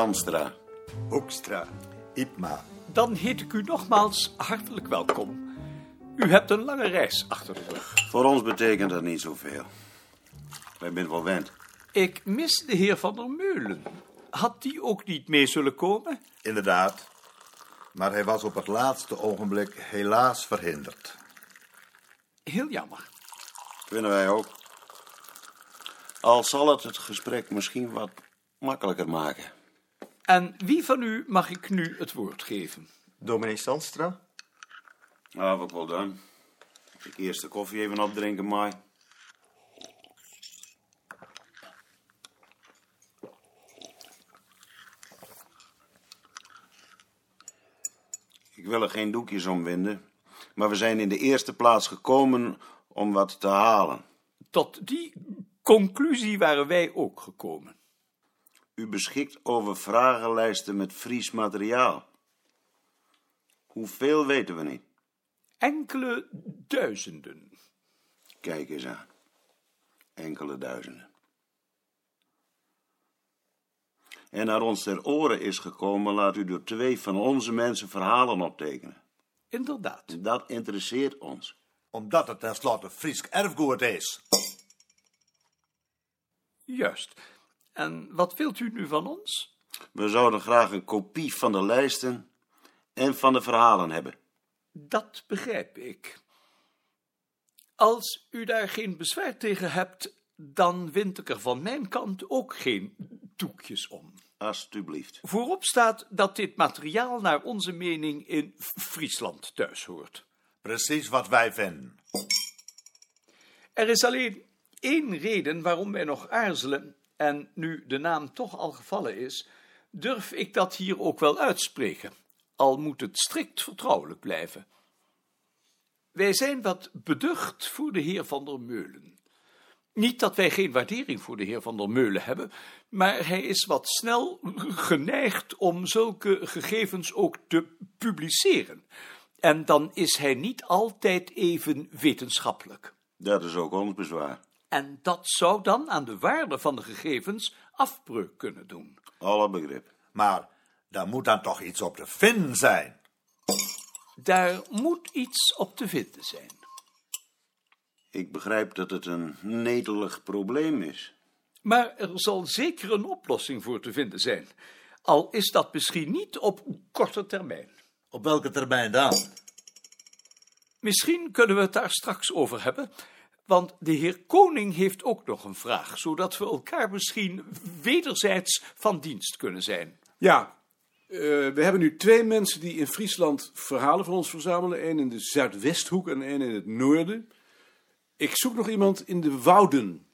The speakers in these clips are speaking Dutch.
Zandstra. Hoekstra. Ipma. Dan heet ik u nogmaals hartelijk welkom. U hebt een lange reis achter de rug. Voor ons betekent dat niet zoveel. Wij zijn wel wend. Ik mis de heer Van der Meulen. Had die ook niet mee zullen komen? Inderdaad. Maar hij was op het laatste ogenblik helaas verhinderd. Heel jammer. Vinden wij ook. Al zal het het gesprek misschien wat makkelijker maken. En wie van u mag ik nu het woord geven? Dominee Sandstra? Nou, wat wel dan. Ik eerst de koffie even opdrinken, maar... Ik wil er geen doekjes om winden, maar we zijn in de eerste plaats gekomen om wat te halen. Tot die conclusie waren wij ook gekomen. U beschikt over vragenlijsten met Fries materiaal. Hoeveel weten we niet? Enkele duizenden. Kijk eens aan. Enkele duizenden. En naar ons ter oren is gekomen, laat u door twee van onze mensen verhalen optekenen. Inderdaad. Dat interesseert ons. Omdat het tenslotte Fries erfgoed is. Juist. En wat wilt u nu van ons? We zouden graag een kopie van de lijsten en van de verhalen hebben. Dat begrijp ik. Als u daar geen bezwaar tegen hebt, dan wind ik er van mijn kant ook geen doekjes om. Alsjeblieft. Voorop staat dat dit materiaal naar onze mening in Friesland thuis hoort. Precies wat wij vinden. Er is alleen één reden waarom wij nog aarzelen, en nu de naam toch al gevallen is, durf ik dat hier ook wel uitspreken, al moet het strikt vertrouwelijk blijven. Wij zijn wat beducht voor de heer van der Meulen. Niet dat wij geen waardering voor de heer van der Meulen hebben, maar hij is wat snel geneigd om zulke gegevens ook te publiceren. En dan is hij niet altijd even wetenschappelijk. Dat is ook ons bezwaar. En dat zou dan aan de waarde van de gegevens afbreuk kunnen doen. Alle begrip. Maar daar moet dan toch iets op te vinden zijn. Daar moet iets op te vinden zijn. Ik begrijp dat het een netelig probleem is. Maar er zal zeker een oplossing voor te vinden zijn. Al is dat misschien niet op korte termijn. Op welke termijn dan? Misschien kunnen we het daar straks over hebben, want de heer Koning heeft ook nog een vraag, zodat we elkaar misschien wederzijds van dienst kunnen zijn. Ja, eh, we hebben nu twee mensen die in Friesland verhalen van ons verzamelen. één in de zuidwesthoek en één in het noorden. Ik zoek nog iemand in de wouden.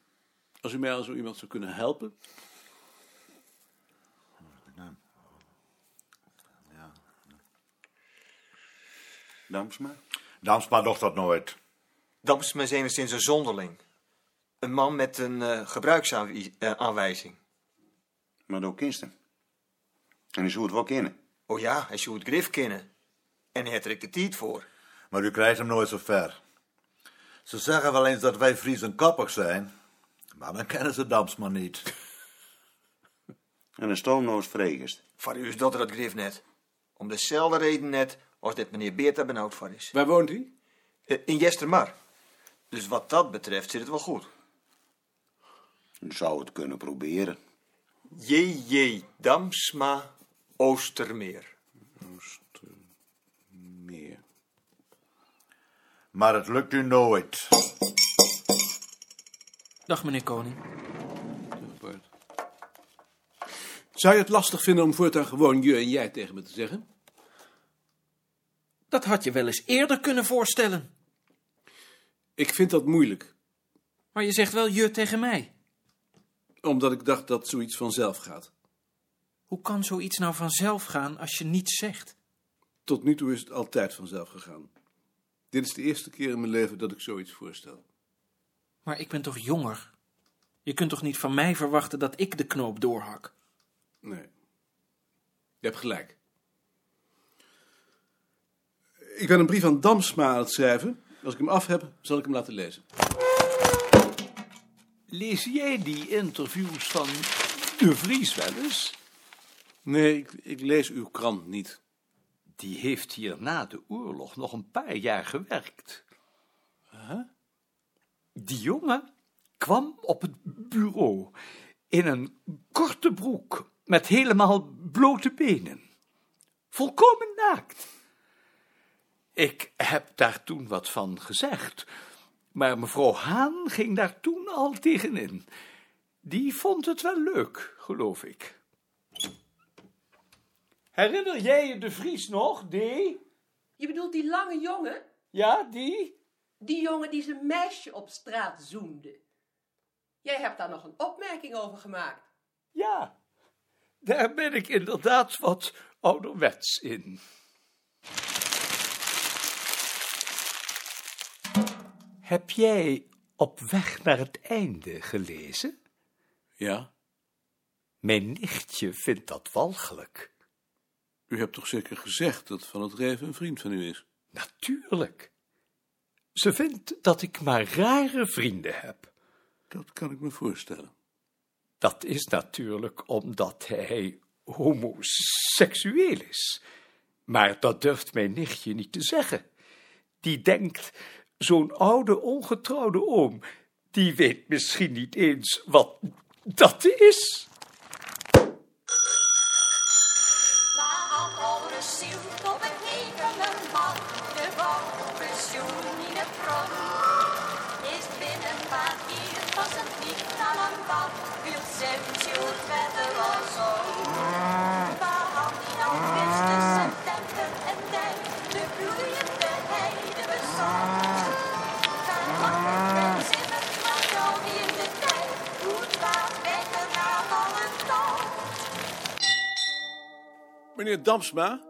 Als u mij al zo iemand zou kunnen helpen. Damsma? Damsma docht dat nooit. Damsma is enigszins een zonderling. Een man met een eh, gebruiksaanwijzing. Maar ook kinsten. En die zou het wel kennen. Oh ja, hij zou het grif kennen. En hij heeft er ik de tijd voor. Maar u krijgt hem nooit zo ver. Ze zeggen wel eens dat wij Friesen koppig zijn. Maar dan kennen ze Damsma niet. En een stoomnoos vregest. Voor u is dat er het grif net. Om dezelfde reden net als dit meneer Beerta benauwd voor is. Waar woont hij? Eh, in Jestermar. Dus wat dat betreft zit het wel goed. Je zou het kunnen proberen. J.J. Damsma Oostermeer. Meer. Maar het lukt u nooit. Dag meneer Koning. Zou je het lastig vinden om voortaan gewoon je en jij tegen me te zeggen? Dat had je wel eens eerder kunnen voorstellen. Ik vind dat moeilijk, Maar je zegt wel je tegen mij. omdat ik dacht dat zoiets vanzelf gaat. Hoe kan zoiets nou vanzelf gaan als je niets zegt? Tot nu toe is het altijd vanzelf gegaan. Dit is de eerste keer in mijn leven dat ik zoiets voorstel. Maar ik ben toch jonger? Je kunt toch niet van mij verwachten dat ik de knoop doorhak? Nee. Je hebt gelijk. Ik ben een brief aan Damsma aan het schrijven. Als ik hem af heb, zal ik hem laten lezen. Lees jij die interviews van de Vries wel eens? Nee, ik, ik lees uw krant niet. Die heeft hier na de oorlog nog een paar jaar gewerkt. Die jongen kwam op het bureau in een korte broek met helemaal blote benen. Volkomen naakt. Ik heb daar toen wat van gezegd, maar mevrouw Haan ging daar toen al tegenin. Die vond het wel leuk, geloof ik. Herinner jij je de Vries nog, D? Je bedoelt die lange jongen? Ja, die? Die jongen die zijn meisje op straat zoende. Jij hebt daar nog een opmerking over gemaakt. Ja, daar ben ik inderdaad wat ouderwets in. Heb jij op weg naar het einde gelezen? Ja? Mijn nichtje vindt dat walgelijk. U hebt toch zeker gezegd dat Van het Reven een vriend van u is? Natuurlijk. Ze vindt dat ik maar rare vrienden heb. Dat kan ik me voorstellen. Dat is natuurlijk omdat hij homoseksueel is. Maar dat durft mijn nichtje niet te zeggen. Die denkt, zo'n oude ongetrouwde oom, die weet misschien niet eens wat dat is. Meneer Damsma?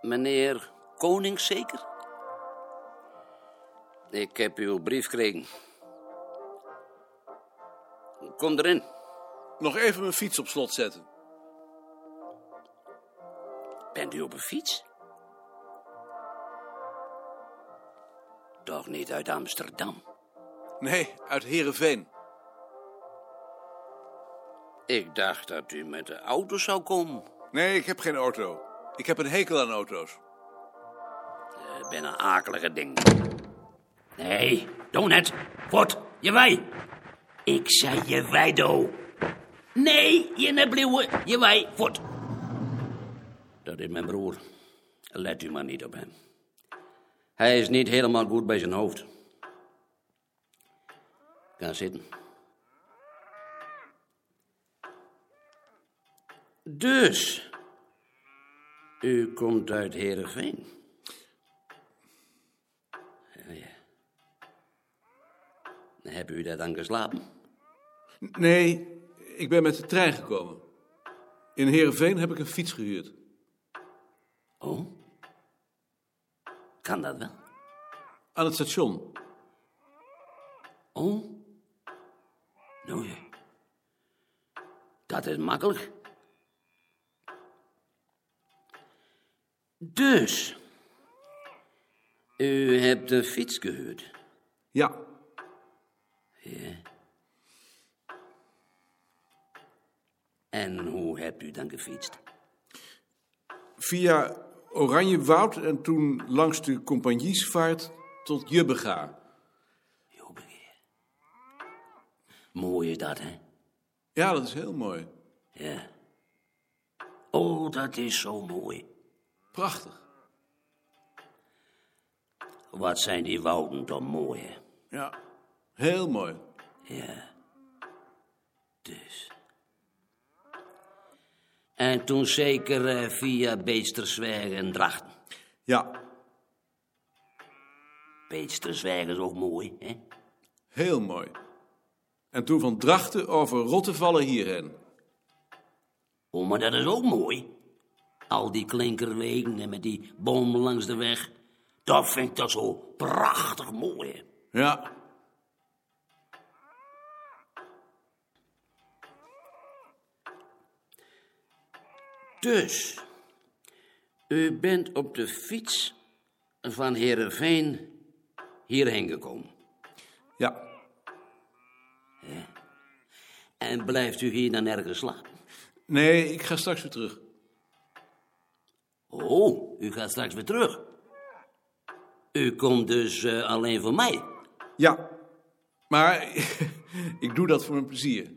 Meneer Koning zeker? Ik heb uw brief gekregen. Kom erin. Nog even mijn fiets op slot zetten. Bent u op een fiets? Toch niet uit Amsterdam? Nee, uit Heerenveen. Ik dacht dat u met de auto zou komen. Nee, ik heb geen auto. Ik heb een hekel aan auto's. Ik ben een akelige ding. Nee, doe net. Wat? Je wij. Ik zei je wij, do. Nee, je net blijven. Je wij. Wat? Dat is mijn broer. Let u maar niet op hem. Hij is niet helemaal goed bij zijn hoofd. Ga zitten. Dus, u komt uit Heerenveen. Ja, ja. Hebben u daar dan geslapen? Nee, ik ben met de trein gekomen. In Heerenveen heb ik een fiets gehuurd. Oh? Kan dat wel? Aan het station. Oh? Nou ja. Dat is makkelijk. Dus, u hebt de fiets gehuurd. Ja, Ja. En hoe hebt u dan gefietst? via Oranjewoud en toen langs de compagniesvaart tot Jubbega. Jobegeer. Mooi is dat, hè? Ja, dat is heel mooi. Ja. Oh, dat is zo mooi. Prachtig. Wat zijn die wouden toch mooi, hè? Ja, heel mooi. Ja. Dus. En toen zeker eh, via Beestersweg en Drachten. Ja, Beestersweg is ook mooi, hè? heel mooi. En toen van Drachten over Rottevallen hierheen. Oh, maar dat is ook mooi. Al die klinkerwegen en met die bomen langs de weg. Dat vind ik dat zo prachtig mooi? Ja, Dus, u bent op de fiets van Heerenveen hierheen gekomen. ja. En blijft u hier dan ergens slapen? Nee, ik ga straks weer terug. Oh, u gaat straks weer terug. U komt dus eh, alleen voor mij. Ja, maar ik doe dat voor mijn plezier.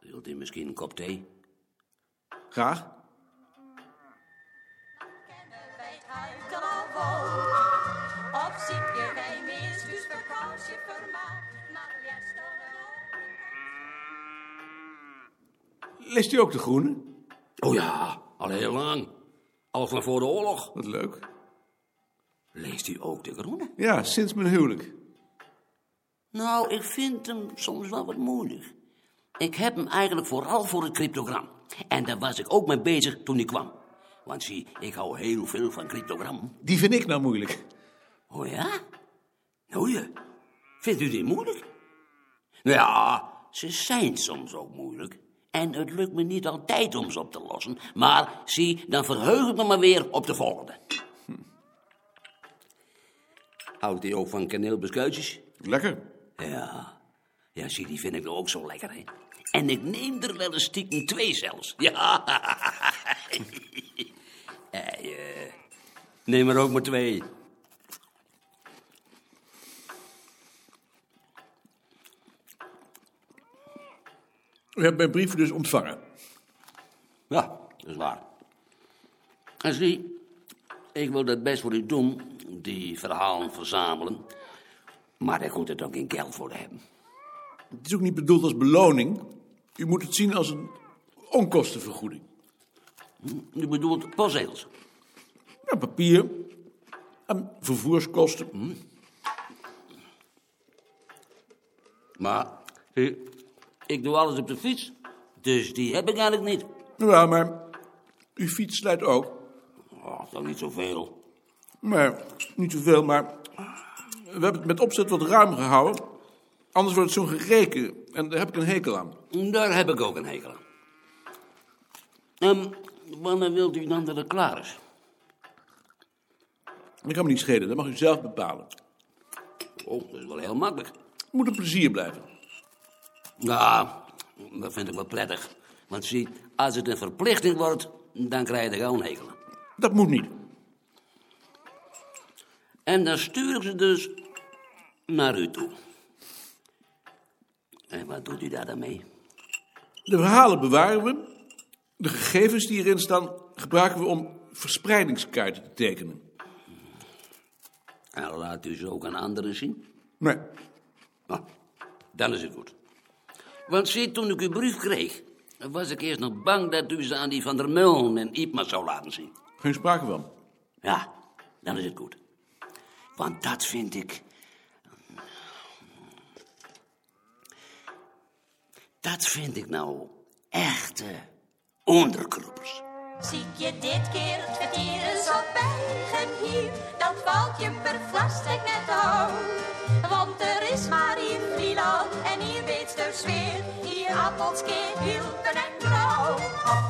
Wilt u misschien een kop thee? Graag. Leest u ook de Groene? Oh ja, al heel lang. Al van voor de oorlog. Wat leuk. Leest u ook de groene? Ja, sinds mijn huwelijk. Nou, ik vind hem soms wel wat moeilijk. Ik heb hem eigenlijk vooral voor het cryptogram. En daar was ik ook mee bezig toen ik kwam. Want zie, ik hou heel veel van cryptogram. Die vind ik nou moeilijk. Oh ja? Nou ja. Vindt u die moeilijk? Nou ja, ze zijn soms ook moeilijk. En het lukt me niet altijd om ze op te lossen. Maar zie, dan verheug ik me maar weer op de volgende. Houdt u ook van kaneelbeskuitjes? Lekker. Ja. Ja, zie, die vind ik nou ook zo lekker, hè. En ik neem er wel een stiekem twee zelfs. Ja. Eh, neem er ook maar twee. U hebt mijn brief dus ontvangen. Ja, dat is waar. En zie, ik wil dat best voor u doen, die verhalen verzamelen. Maar daar moet het ook geen geld voor hebben. Het is ook niet bedoeld als beloning. U moet het zien als een onkostenvergoeding. U bedoelt postzegels. Ja, papier. En vervoerskosten. Maar, zie, ik doe alles op de fiets. Dus die heb ik eigenlijk niet. Ja, maar uw fiets slijt ook. Oh, dat is niet zoveel. Maar niet zoveel, maar we hebben het met opzet wat ruim gehouden. Anders wordt het zo'n gereken en daar heb ik een hekel aan. Daar heb ik ook een hekel aan. Ehm, wanneer wilt u dan dat het klaar is? Dat kan me niet schelen, dat mag u zelf bepalen. Oh, dat is wel heel makkelijk. Het moet een plezier blijven. Ja, dat vind ik wel prettig. Want zie, als het een verplichting wordt, dan krijg je er gewoon. Dat moet niet. En dan stuur ik ze dus naar u toe. En wat doet u daar dan mee? De verhalen bewaren we. De gegevens die erin staan gebruiken we om verspreidingskaarten te tekenen. En laat u ze ook aan anderen zien? Nee, Nou, dan is het goed. Want zie, toen ik uw brief kreeg, was ik eerst nog bang dat u ze aan die van der Mullen en Ipma zou laten zien. geen sprake van. Ja, dan is het goed. Want dat vind ik. Dat vind ik nou echte onderkroepers. Zie je dit keer het vertieren zo hier, dan valt je per net uit. Want er is maar zweer, hier appelskip, hielden en blauw.